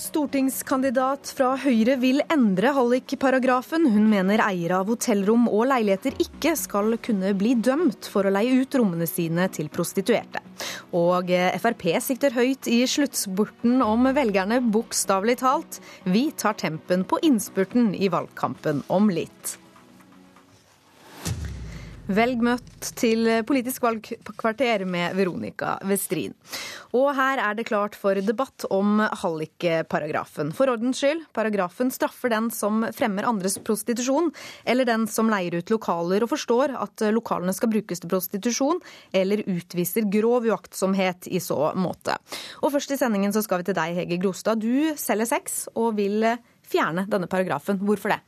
Stortingskandidat fra Høyre vil endre hallikparagrafen. Hun mener eiere av hotellrom og leiligheter ikke skal kunne bli dømt for å leie ut rommene sine til prostituerte. Og Frp sikter høyt i sluttspurten om velgerne, bokstavelig talt. Vi tar tempen på innspurten i valgkampen om litt. Velg møtt til Politisk valgkvarter med Veronica Westrin. Og her er det klart for debatt om hallikparagrafen. For ordens skyld, paragrafen straffer den som fremmer andres prostitusjon, eller den som leier ut lokaler og forstår at lokalene skal brukes til prostitusjon, eller utviser grov uaktsomhet i så måte. Og først i sendingen så skal vi til deg, Hege Grostad. Du selger sex og vil fjerne denne paragrafen. Hvorfor det?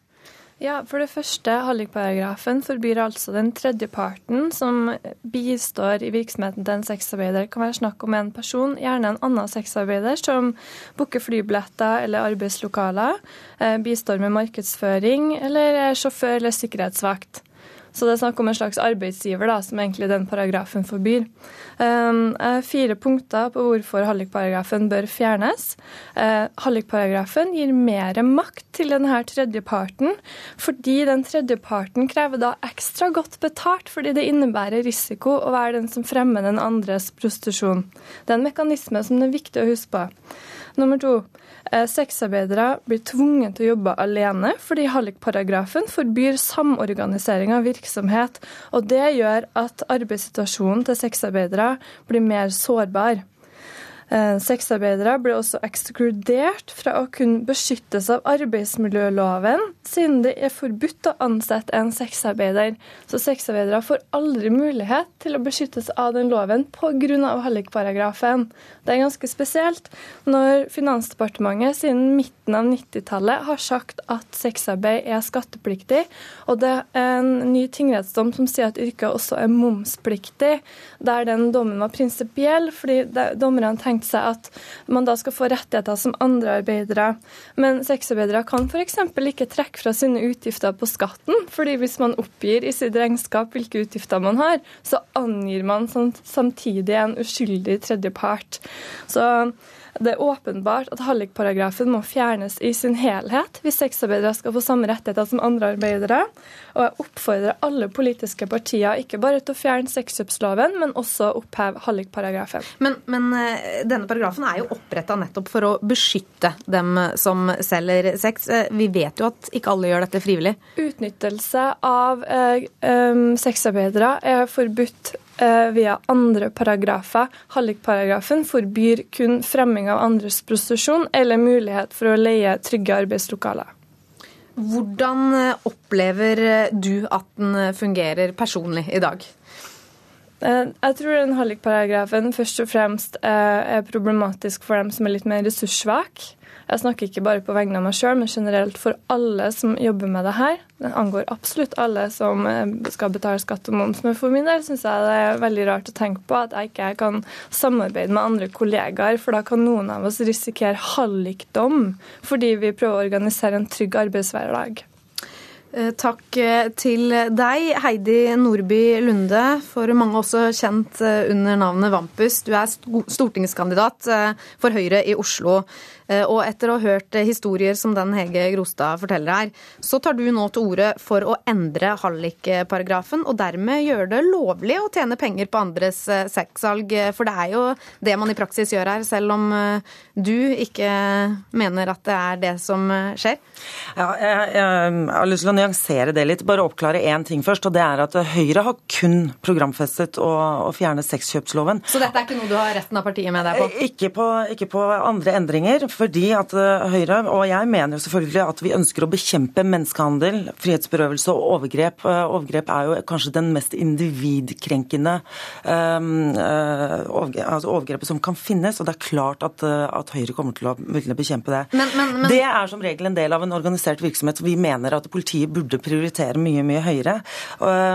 Ja, For det første, hallikparagrafen forbyr altså den tredje parten som bistår i virksomheten til en sexarbeider. Det kan være snakk om en person, gjerne en annen sexarbeider, som booker flybilletter eller arbeidslokaler, eh, bistår med markedsføring eller er sjåfør eller sikkerhetsvakt. Så det er snakk om en slags arbeidsgiver, da, som egentlig den paragrafen forbyr. Um, fire punkter på hvorfor hallikparagrafen bør fjernes. Uh, hallikparagrafen gir mer makt til denne tredjeparten, fordi den tredjeparten krever da ekstra godt betalt, fordi det innebærer risiko å være den som fremmer den andres prostitusjon. Det er en mekanisme som det er viktig å huske på. Nummer to. Eh, sexarbeidere blir tvunget til å jobbe alene fordi hallikparagrafen forbyr samorganisering av virksomhet. Og det gjør at arbeidssituasjonen til sexarbeidere blir mer sårbar. Eh, sexarbeidere ble også ekskludert fra å kunne beskyttes av arbeidsmiljøloven, siden det er forbudt å ansette en sexarbeider. Så sexarbeidere får aldri mulighet til å beskyttes av den loven pga. hallikparagrafen. Det er ganske spesielt når Finansdepartementet siden midten av 90-tallet har sagt at sexarbeid er skattepliktig, og det er en ny tingrettsdom som sier at yrket også er momspliktig, der den dommen var prinsipiell, fordi dommerne tenkte tenkt seg at man da skal få rettigheter som andre arbeidere. Men sexarbeidere kan f.eks. ikke trekke fra sine utgifter på skatten, fordi hvis man oppgir i sitt regnskap hvilke utgifter man har, så angir man samtidig en uskyldig tredjepart. Så det er åpenbart at hallikparagrafen må fjernes i sin helhet hvis sexarbeidere skal få samme rettigheter som andre arbeidere. Og jeg oppfordrer alle politiske partier ikke bare til å fjerne sexkjøpsloven, men også oppheve hallikparagrafen. Men, men eh, denne paragrafen er jo oppretta nettopp for å beskytte dem som selger sex. Eh, vi vet jo at ikke alle gjør dette frivillig. Utnyttelse av eh, um, sexarbeidere er forbudt Eh, via andre paragrafer. Hallikparagrafen forbyr kun fremming av andres prostitusjon eller mulighet for å leie trygge arbeidslokaler. Hvordan eh, opplever du at den fungerer personlig i dag? Eh, jeg tror den hallikparagrafen først og fremst er problematisk for dem som er litt mer ressurssvake. Jeg snakker ikke bare på vegne av meg sjøl, men generelt for alle som jobber med det her. Det angår absolutt alle som eh, skal betale skatt og moms. Men for min del syns jeg det er veldig rart å tenke på at jeg ikke kan samarbeide med andre kollegaer, for da kan noen av oss risikere hallikdom fordi vi prøver å organisere en trygg arbeidshverdag. Eh, takk eh, til deg, Heidi Nordby Lunde, for mange også kjent under navnet Vampus. Du er stortingskandidat for Høyre i Oslo. Eh, og etter å ha hørt historier som den Hege Grostad forteller her, så tar du nå til orde for å endre hallikparagrafen, og dermed gjøre det lovlig å tjene penger på andres eh, sexsalg. For det er jo det man i praksis gjør her, selv om eh, du ikke mener at det er det som skjer? Ja, jeg, jeg har lyst til å nyansere det litt. Bare oppklare én ting først. og det er at Høyre har kun programfestet å, å fjerne sexkjøpsloven. Så dette er ikke noe du har resten av partiet med deg på? Ikke på, ikke på andre endringer fordi at eh, Høyre, og jeg mener jo selvfølgelig at vi ønsker å bekjempe menneskehandel, frihetsberøvelse og overgrep. Eh, overgrep er jo kanskje den mest individkrenkende um, altså overgrepet som kan finnes, og det er klart at, at Høyre kommer til å ville bekjempe det. Men, men, men... Det er som regel en del av en organisert virksomhet. Vi mener at politiet burde prioritere mye, mye høyere.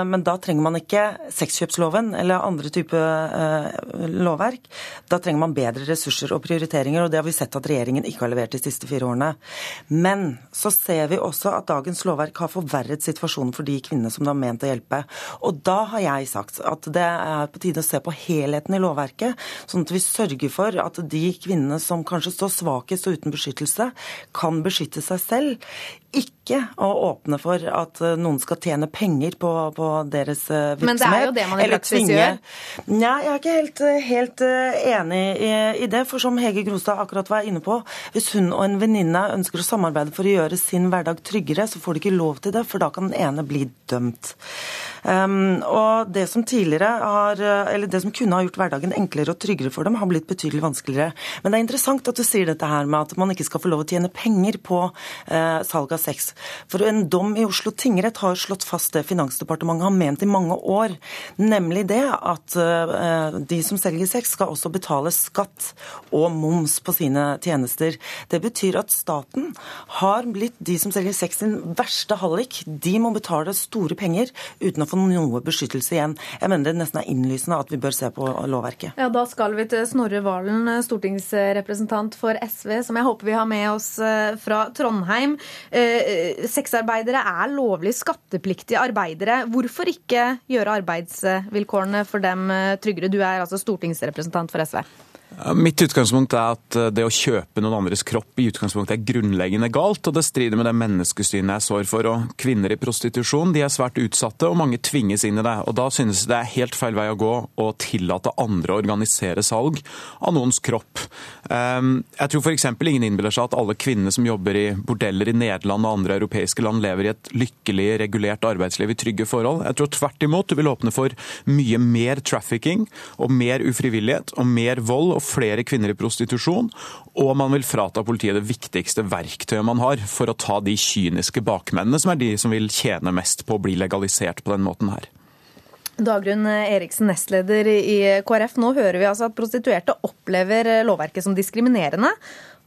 Men da trenger man ikke sexkjøpsloven eller andre typer lovverk. Da trenger man bedre ressurser og prioriteringer, og det har vi sett at regjeringen ikke har levert de siste fire årene. Men så ser vi også at dagens lovverk har forverret situasjonen for de kvinnene som det har ment å hjelpe. Og da har jeg sagt at det er på tide å se på helheten i lovverket, sånn at vi sørger for at de kvinnene som kanskje står svakest og uten beskyttelse, kan beskytte seg selv ikke å åpne for at eh, noen skal tjene penger på, på deres virksomhet. Eh, Men det er jo det man i praksis gjør? Nei, jeg er ikke helt, eh, helt enig i, i, det. For som Hege Grostad akkurat var inne på, hvis hun og en venninne ønsker å samarbeide for å gjøre sin hverdag tryggere, så får de ikke lov til det, for da kan den ene bli dømt. Um, og det som tidligere har, eller det som kunne ha gjort hverdagen enklere og tryggere for dem, har blitt betydelig vanskeligere. Men det er interessant at du sier dette her med at man ikke skal få lov å tjene penger på uh, salg av sex. For en dom i Oslo tingrett har slått fast det Finansdepartementet har ment i mange år, nemlig det at uh, de som selger sex, skal også betale skatt og moms på sine tjenester. Det betyr at staten har blitt de som selger sex sin verste hallik. De må betale store penger uten å få noe beskyttelse igjen. Jeg mener det nesten er innlysende at vi bør se på lovverket. Ja, Da skal vi til Snorre Valen, stortingsrepresentant for SV, som jeg håper vi har med oss eh, fra Trondheim. Eh, sexarbeidere er lovlig skattepliktige arbeidere. Hvorfor ikke gjøre arbeidsvilkårene for dem eh, tryggere? Du er altså stortingsrepresentant for SV. Mitt utgangspunkt er at eh, det å kjøpe noen andres kropp i utgangspunktet er grunnleggende galt, og det strider med det menneskesynet jeg sår for. Og kvinner i prostitusjon de er svært utsatte, og mange tvinges inn i det. Og Da synes det er helt feil vei å gå å tillate andre å organisere salg av noens kropp. Ehm, jeg tror f.eks. ingen innbiller seg at alle kvinnene som jobber i bordeller i Nederland og andre europeiske land, lever i et lykkelig, regulert arbeidsliv i trygge forhold. Jeg tror tvert imot du vil åpne for mye mer trafficking og mer ufrivillighet og mer vold. Og flere kvinner i prostitusjon, og man vil frata politiet det viktigste verktøyet man har for å ta de kyniske bakmennene, som er de som vil tjene mest på å bli legalisert på den måten her. Dagrun Eriksen, nestleder i KrF. Nå hører vi altså at prostituerte opplever lovverket som diskriminerende,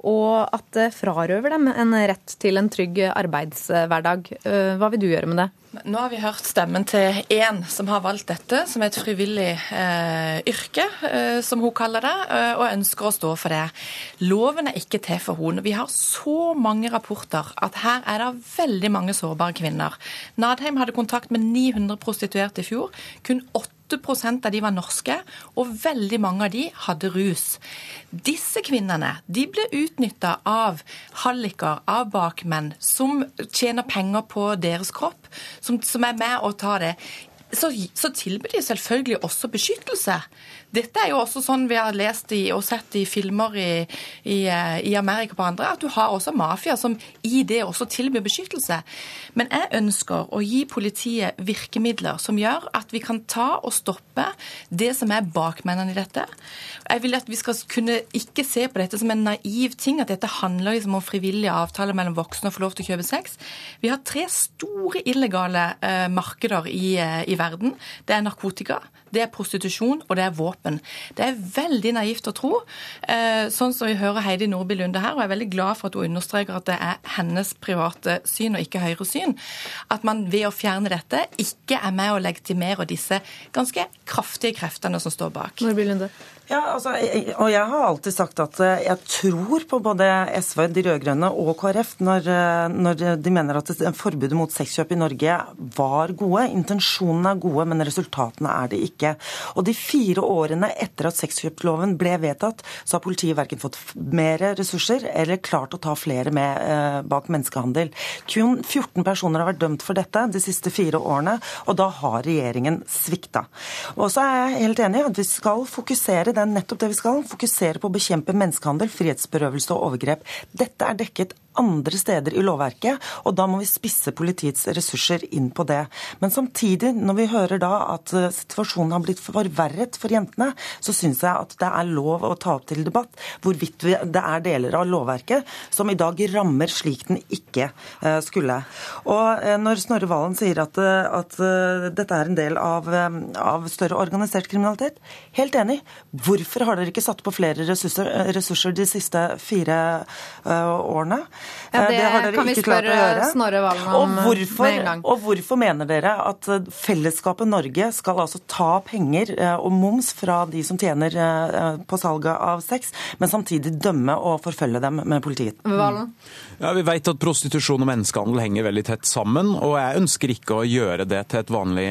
og at det frarøver dem en rett til en trygg arbeidshverdag. Hva vil du gjøre med det? Nå har vi hørt stemmen til én som har valgt dette som er et frivillig eh, yrke, eh, som hun kaller det, eh, og ønsker å stå for det. Loven er ikke til for henne. Vi har så mange rapporter at her er det veldig mange sårbare kvinner. Nadheim hadde kontakt med 900 prostituerte i fjor. Kun 8 av de var norske, og veldig mange av de hadde rus. Disse kvinnene de ble utnytta av halliker, av bakmenn, som tjener penger på deres kropp, som, som er med å ta det. Så, så tilbyr de selvfølgelig også beskyttelse. Dette er jo også sånn vi har lest i, og sett i filmer i, i, eh, i Amerika på andre, at du har også mafia som i det også tilbyr beskyttelse. Men jeg ønsker å gi politiet virkemidler som gjør at vi kan ta og stoppe det som er bakmennene i dette. Jeg vil at vi skal kunne ikke se på dette som en naiv ting, at dette handler liksom om frivillige avtaler mellom voksne og få lov til å kjøpe sex. Vi har tre store illegale eh, markeder i, eh, i verden. Det er narkotika, det er prostitusjon og det er våpen. Det er veldig naivt å tro, eh, sånn som vi hører Heidi Nordby Lunde her, og jeg er veldig glad for at hun understreker at det er hennes private syn og ikke Høyres syn, at man ved å fjerne dette ikke er med å legitimere disse ganske kraftige kreftene som står bak. Nordby Lunde. Ja, altså, og jeg har alltid sagt at eh, jeg tror på både SV, de rød-grønne og KrF når, eh, når, de mener at forbudet mot sexkjøp i Norge var gode. Intensjonene er gode, men resultatene er det ikke. Og de fire årene etter at sexkjøpsloven ble vedtatt, så har politiet verken fått mer ressurser eller klart å ta flere med eh, bak menneskehandel. Kun 14 personer har vært dømt for dette de siste fire årene, og da har regjeringen svikta. Og så er jeg helt enig i at vi skal fokusere det er nettopp det vi skal. Fokusere på å bekjempe menneskehandel, frihetsberøvelse og overgrep. Dette er dekket andre steder i lovverket, og da må vi spisse politiets ressurser inn på det. Men samtidig, når vi hører da at eh, situasjonen har blitt forverret for jentene, så syns jeg at det er lov å ta opp til debatt hvorvidt det er deler av lovverket som i dag rammer slik den ikke eh, skulle. Og eh, når Snorre Valen sier at, at dette er en del av, av, større organisert kriminalitet, helt enig. Hvorfor har dere ikke satt på flere ressurser, ressurser de siste fire årene? Ja, det, det kan vi spørre Snorre Valen om og hvorfor, med en gang. Og hvorfor mener dere at fellesskapet Norge skal altså ta penger og moms fra de som tjener på salget av sex, men samtidig dømme og forfølge dem med politiet? Valen? Ja, Vi vet at prostitusjon og menneskehandel henger veldig tett sammen, og jeg ønsker ikke å gjøre det til et vanlig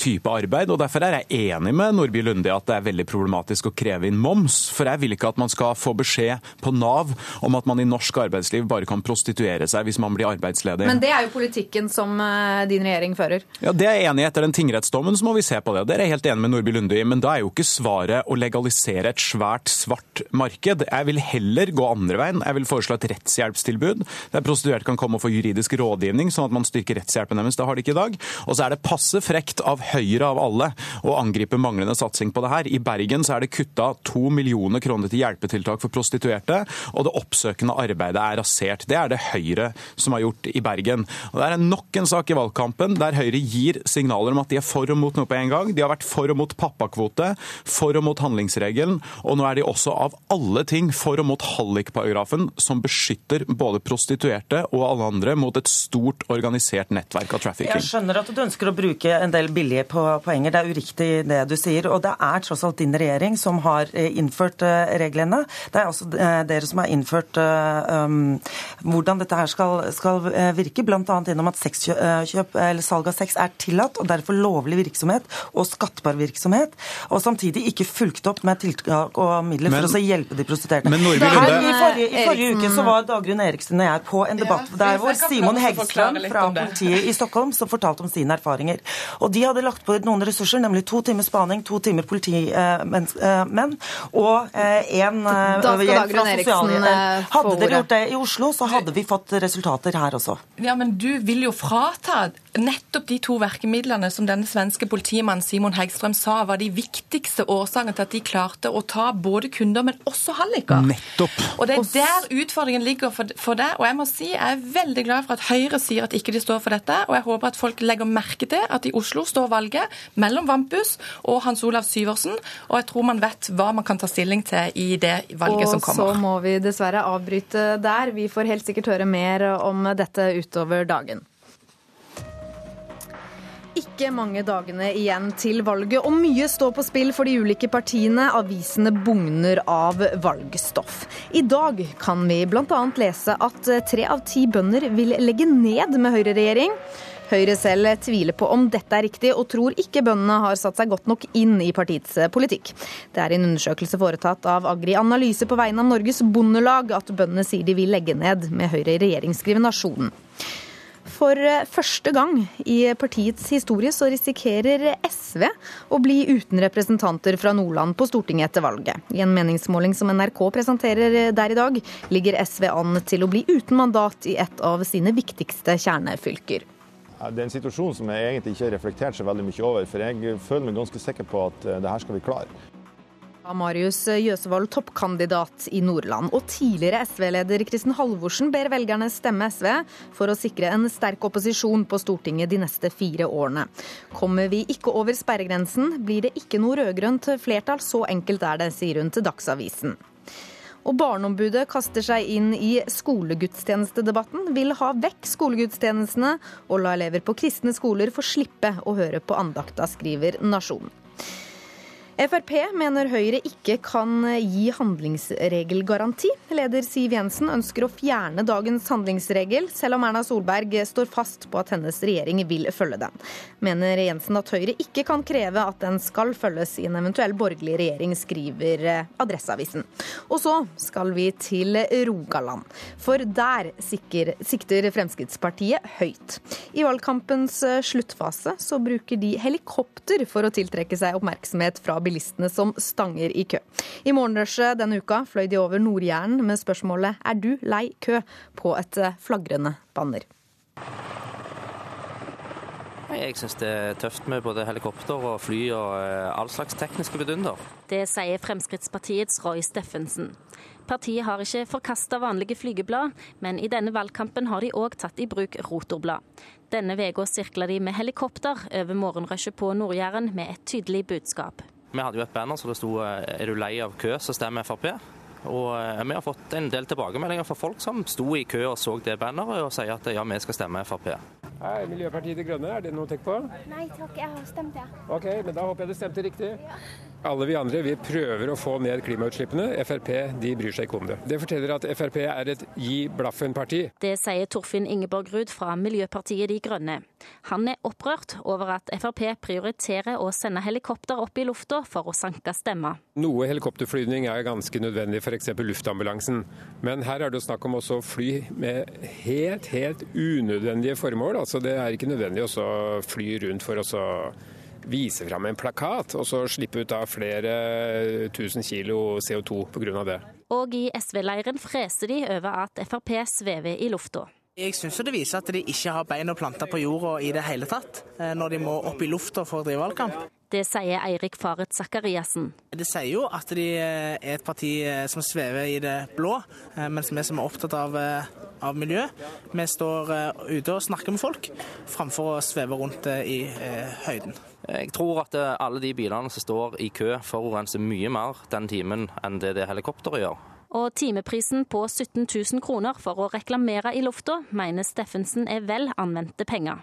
type arbeid. og Derfor er jeg enig med Nordby Lunde i at det er veldig problematisk å kreve inn moms. For jeg vil ikke at man skal få beskjed på Nav om at man i norsk arbeidsliv bare kan prostituere seg hvis man blir arbeidsledig. Men det er jo politikken som eh, din regjering fører. Ja, Det er jeg enig i. Etter den tingrettsdommen så må vi se på det. Det er jeg helt enig med Nordby Lunde i. Men da er jo ikke svaret å legalisere et svært svart marked. Jeg vil heller gå andre veien. Jeg vil foreslå et rettshjelpstilbud der prostituerte kan komme og få juridisk rådgivning, sånn at man styrker rettshjelpen deres. Det har de ikke i dag. Og så er det passe frekt av Høyre av alle å angripe manglende satsing på det her. I Bergen så er det kutta to millioner kroner til hjelpetiltak for prostituerte, og det oppsøkende arbeidet er rasert. Det er det Høyre som har gjort i Bergen. Og Det er nok en sak i valgkampen der Høyre gir signaler om at de er for og mot noe på en gang. De har vært for og mot pappakvote, for og mot handlingsregelen, og nå er de også av alle ting for og mot hallikparagrafen, som beskytter både prostituerte og alle andre mot et stort organisert nettverk av trafficking. Jeg skjønner at du ønsker å bruke en del billige poenger. Det er uriktig det du sier. Og det er tross alt din regjering som har eh, innført eh, reglene. Det er altså eh, dere som har innført um, hvordan dette her skal, skal virke, bl.a. gjennom at sexkjøp eller salg av sex er tillatt, og derfor lovlig virksomhet og skattbar virksomhet, og samtidig ikke fulgt opp med tiltak og midler men, for å hjelpe de prostituerte. Men Norge, Her, i, forrige, I forrige uke så var Dagrun Eriksen og jeg på en debatt ja, der hvor Simon Hegstrøm fra politiet i Stockholm som fortalte om sine erfaringer. Og De hadde lagt på noen ressurser, nemlig to timer spaning, to timer politimenn og én hjelp fra sosiale Hadde dere gjort det i Oslo, så hadde vi fått resultater her også. Ja, Men du vil jo frata nettopp de to verkemidlene som denne svenske politimannen Simon Hegstrøm sa var de viktigste årsakene til at de klarte å ta både kunder, men også halliker. Nettopp. Og det er der utfordringen ligger for, for Og jeg må si jeg er veldig glad for at Høyre sier at ikke de står for dette, og jeg håper at folk legger merke til at i Oslo står valget mellom Vampus og Hans Olav Syversen, og jeg tror man vet hva man kan ta stilling til i det valget og som kommer. Og så må vi dessverre avbryte der. Vi får helt sikkert høre mer om dette utover dagen. Ikke mange dagene igjen til valget, og mye står på spill for de ulike partiene. Avisene bugner av valgstoff. I dag kan vi bl.a. lese at tre av ti bønder vil legge ned med høyreregjering. Høyre selv tviler på om dette er riktig, og tror ikke bøndene har satt seg godt nok inn i partiets politikk. Det er en undersøkelse foretatt av Agri Analyse på vegne av Norges Bondelag at bøndene sier de vil legge ned med Høyre i regjering, skriver Nasjonen. For første gang i partiets historie så risikerer SV å bli uten representanter fra Nordland på Stortinget etter valget. I en meningsmåling som NRK presenterer der i dag, ligger SV an til å bli uten mandat i et av sine viktigste kjernefylker. Det er en situasjon som jeg egentlig ikke har reflektert så veldig mye over, for jeg føler meg ganske sikker på at eh, det her skal vi klare. Marius Jøsevold, toppkandidat i Nordland. Og tidligere SV-leder Kristin Halvorsen ber velgerne stemme SV for å sikre en sterk opposisjon på Stortinget de neste fire årene. Kommer vi ikke over sperregrensen, blir det ikke noe rød-grønt flertall. Så enkelt er det, sier hun til Dagsavisen. Og Barneombudet kaster seg inn i skolegudstjenestedebatten, vil ha vekk skolegudstjenestene og la elever på kristne skoler få slippe å høre på andakta, skriver Nasjonen. Frp mener Høyre ikke kan gi handlingsregelgaranti. Leder Siv Jensen ønsker å fjerne dagens handlingsregel, selv om Erna Solberg står fast på at hennes regjering vil følge den. Mener Jensen at Høyre ikke kan kreve at den skal følges i en eventuell borgerlig regjering, skriver Adresseavisen. Og så skal vi til Rogaland, for der sikter Fremskrittspartiet høyt. I valgkampens sluttfase så bruker de helikopter for å tiltrekke seg oppmerksomhet fra bilistene som stanger i kø. I morgenrushet denne uka fløy de over Nord-Jæren med spørsmålet 'Er du lei kø?' på et eh, flagrende banner. Jeg syns det er tøft med både helikopter og fly og eh, all slags tekniske vidunder. Det sier Fremskrittspartiets Roy Steffensen. Partiet har ikke forkasta vanlige flygeblad, men i denne valgkampen har de òg tatt i bruk rotorblad. Denne uka sirkla de med helikopter over morgenrushet på Nord-Jæren med et tydelig budskap. Vi hadde jo et banner så det sto 'Er du lei av kø, så stem Frp'. Og vi har fått en del tilbakemeldinger fra folk som sto i kø og så det banneret, og sier at ja, vi skal stemme Frp. Hei, Miljøpartiet De Grønne, er det noe å tenke på? Nei takk, jeg har stemt, ja. Ok, men da håper jeg det stemte riktig. Ja. Alle vi andre vi prøver å få ned klimautslippene. Frp de bryr seg ikke om det. Det forteller at Frp er et gi blaffen-parti. Det sier Torfinn Ingeborg Ruud fra Miljøpartiet De Grønne. Han er opprørt over at Frp prioriterer å sende helikopter opp i lufta for å sanke stemmer. Noe helikopterflyvning er ganske nødvendig, f.eks. luftambulansen. Men her er det snakk om også fly med helt, helt unødvendige formål. Altså Det er ikke nødvendig å fly rundt for å vise fram en plakat, og så slippe ut da flere tusen kilo CO2 pga. det. Og i SV-leiren freser de over at Frp svever i lufta. Jeg syns det viser at de ikke har bein å plante på jorda i det hele tatt, eh, når de må opp i lufta for å drive valgkamp. Det sier Eirik Faret Sakariassen. Det sier jo at de eh, er et parti eh, som svever i det blå, mens vi som er opptatt av, av miljø, vi står ute og snakker med folk, framfor å sveve rundt i høyden. Jeg tror at alle de bilene som står i kø forurenser mye mer den timen enn det det helikopteret gjør. Og timeprisen på 17 000 kroner for å reklamere i lufta, mener Steffensen er vel anvendte penger.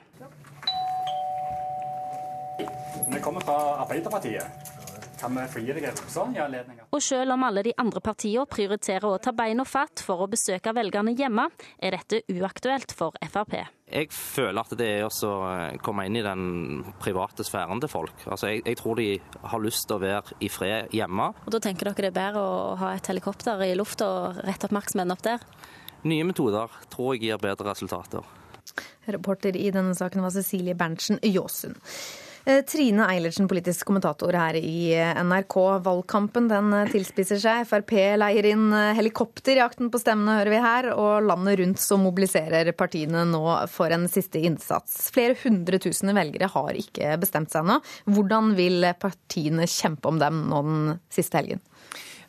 Vi kommer fra Arbeiderpartiet. Kan vi fri deg sånn? Og selv om alle de andre partiene prioriterer å ta beina fatt for å besøke velgerne hjemme, er dette uaktuelt for Frp. Jeg føler at det er å komme inn i den private sfæren til folk. Altså, jeg, jeg, tror de har lyst til å være i fred hjemme. Og Da tenker dere det er bedre å ha et helikopter i lufta og rette oppmerksomheten opp der? Nye metoder tror jeg gir bedre resultater. Reporter i denne saken var Cecilie Berntsen Jåsund. Eh, Trine Eilertsen, politisk kommentator her i eh, NRK. Valgkampen den eh, tilspisser seg. Frp leier inn helikopter i akten på stemmene, hører vi her. Og landet rundt så mobiliserer partiene nå for en siste innsats. Flere hundre tusen velgere har ikke bestemt seg ennå. Hvordan vil partiene kjempe om dem nå den siste helgen?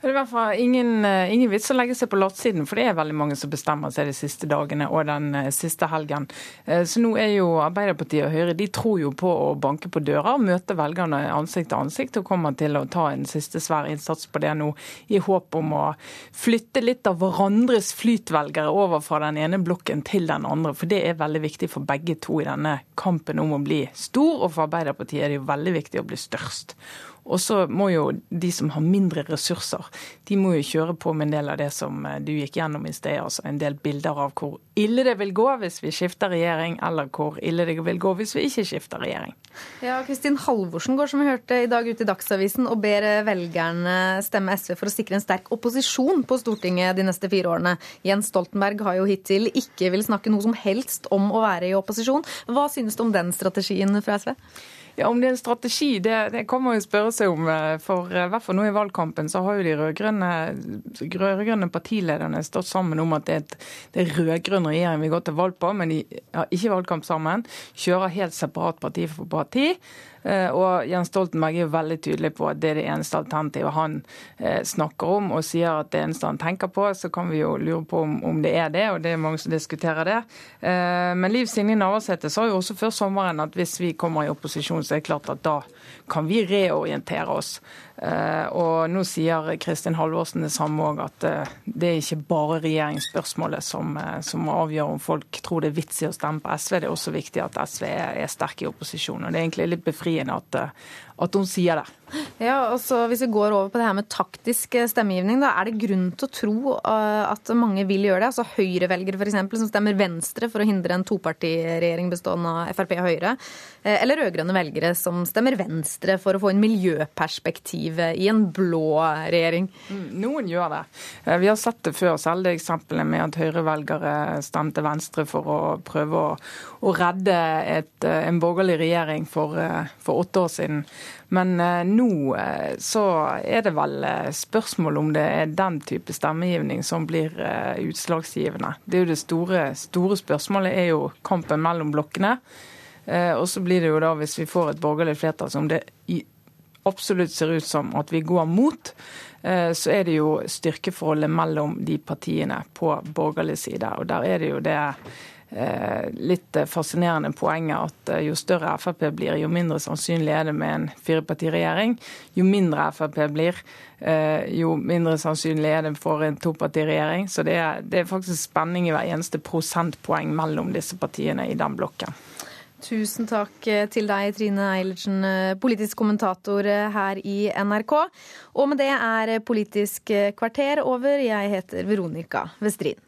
Det er i hvert fall ingen, eh, ingen vits å legge seg på lattsiden, for det er veldig mange som bestemmer seg de siste dagene og den eh, siste helgen. Eh, så nå er jo Arbeiderpartiet og Høyre de tror jo på å banke på døra og møte velgerne ansikt til ansikt, og kommer til å ta en siste svær innsats på det nå, i håp om å flytte litt av hverandres flytvelgere over fra den ene blokken til den andre. For det er veldig viktig for begge to i denne kampen om å bli stor, og for Arbeiderpartiet er det jo veldig viktig å bli størst. Og så må jo de som har mindre ressurser, de må jo kjøre på med en del av det som eh, du gikk gjennom i sted. Altså en del bilder av hvor ille det vil gå hvis vi skifter regjering, eller hvor ille det vil gå hvis vi ikke skifter regjering. Ja, Kristin Halvorsen går som vi hørte i dag ut i Dagsavisen og ber velgerne stemme SV for å sikre en sterk opposisjon på Stortinget de neste fire årene. Jens Stoltenberg har jo hittil ikke vil snakke noe som helst om å være i opposisjon. Hva synes du om den strategien fra SV? Ja, Om det er en strategi, det, det kan man jo spørre seg om. Eh, for eh, i hvert fall nå i valgkampen så har jo de rød-grønne partilederne stått sammen om at det er, det er rød-grønn regjering vi går til valg på, men de har ikke valgkamp sammen. Kjører helt separat parti for parti. Eh, og Jens Stoltenberg er jo veldig tydelig på at det er det eneste alternativet han eh, snakker om, og sier at det eneste han tenker på. Så kan vi jo lure på om, det er det, og det er mange som diskuterer det. Eh, men Liv Signe Navarsete sa jo også før sommeren at hvis vi kommer i opposisjon, så er det klart at da kan vi reorientere oss. Eh, og nå sier Kristin Halvorsen det samme òg, at eh, det er ikke bare regjeringsspørsmålet som, eh, som avgjør om folk tror det er vits i å stemme på SV. Det er også viktig at SV er, er sterk i opposisjon. Og det er egentlig litt befriende at, at hun sier det. Ja, og så Hvis vi går over på det her med taktisk stemmegivning, da, er det grunn til å tro uh, at mange vil gjøre det? Altså Høyre-velgere f.eks. som stemmer Venstre for å hindre en topartiregjering bestående av Frp og Høyre. Uh, eller rød-grønne velgere som stemmer Venstre for å få en miljøperspektiv i en blå regjering. Mm, noen gjør det. Vi har sett det før, selv det eksempelet med at Høyre-velgere stemte Venstre for å prøve å, å redde et, en borgerlig regjering for, for åtte år siden. Men eh, nå eh, så er det vel eh, spørsmål om det er den type stemmegivning som blir utslagsgivende. Det er jo det store, store spørsmålet er jo kampen mellom blokkene. Og så blir det jo da, hvis vi får et borgerlig flertall som det absolutt ser ut som at vi går mot, så er det jo styrkeforholdet mellom de partiene på borgerlig side. Og der er det jo det litt fascinerende poenget at jo større Frp blir, jo mindre sannsynlig er det med en firepartiregjering. Jo mindre Frp blir, jo mindre sannsynlig er det for en topartiregjering. Så det er, det er faktisk spenning i hver eneste prosentpoeng mellom disse partiene i den blokken. Tusen takk eh, til deg, Trine Eilertsen, eh, politisk kommentator eh, her i NRK. Og med det er Politisk kvarter over. Jeg heter Veronica Westrin.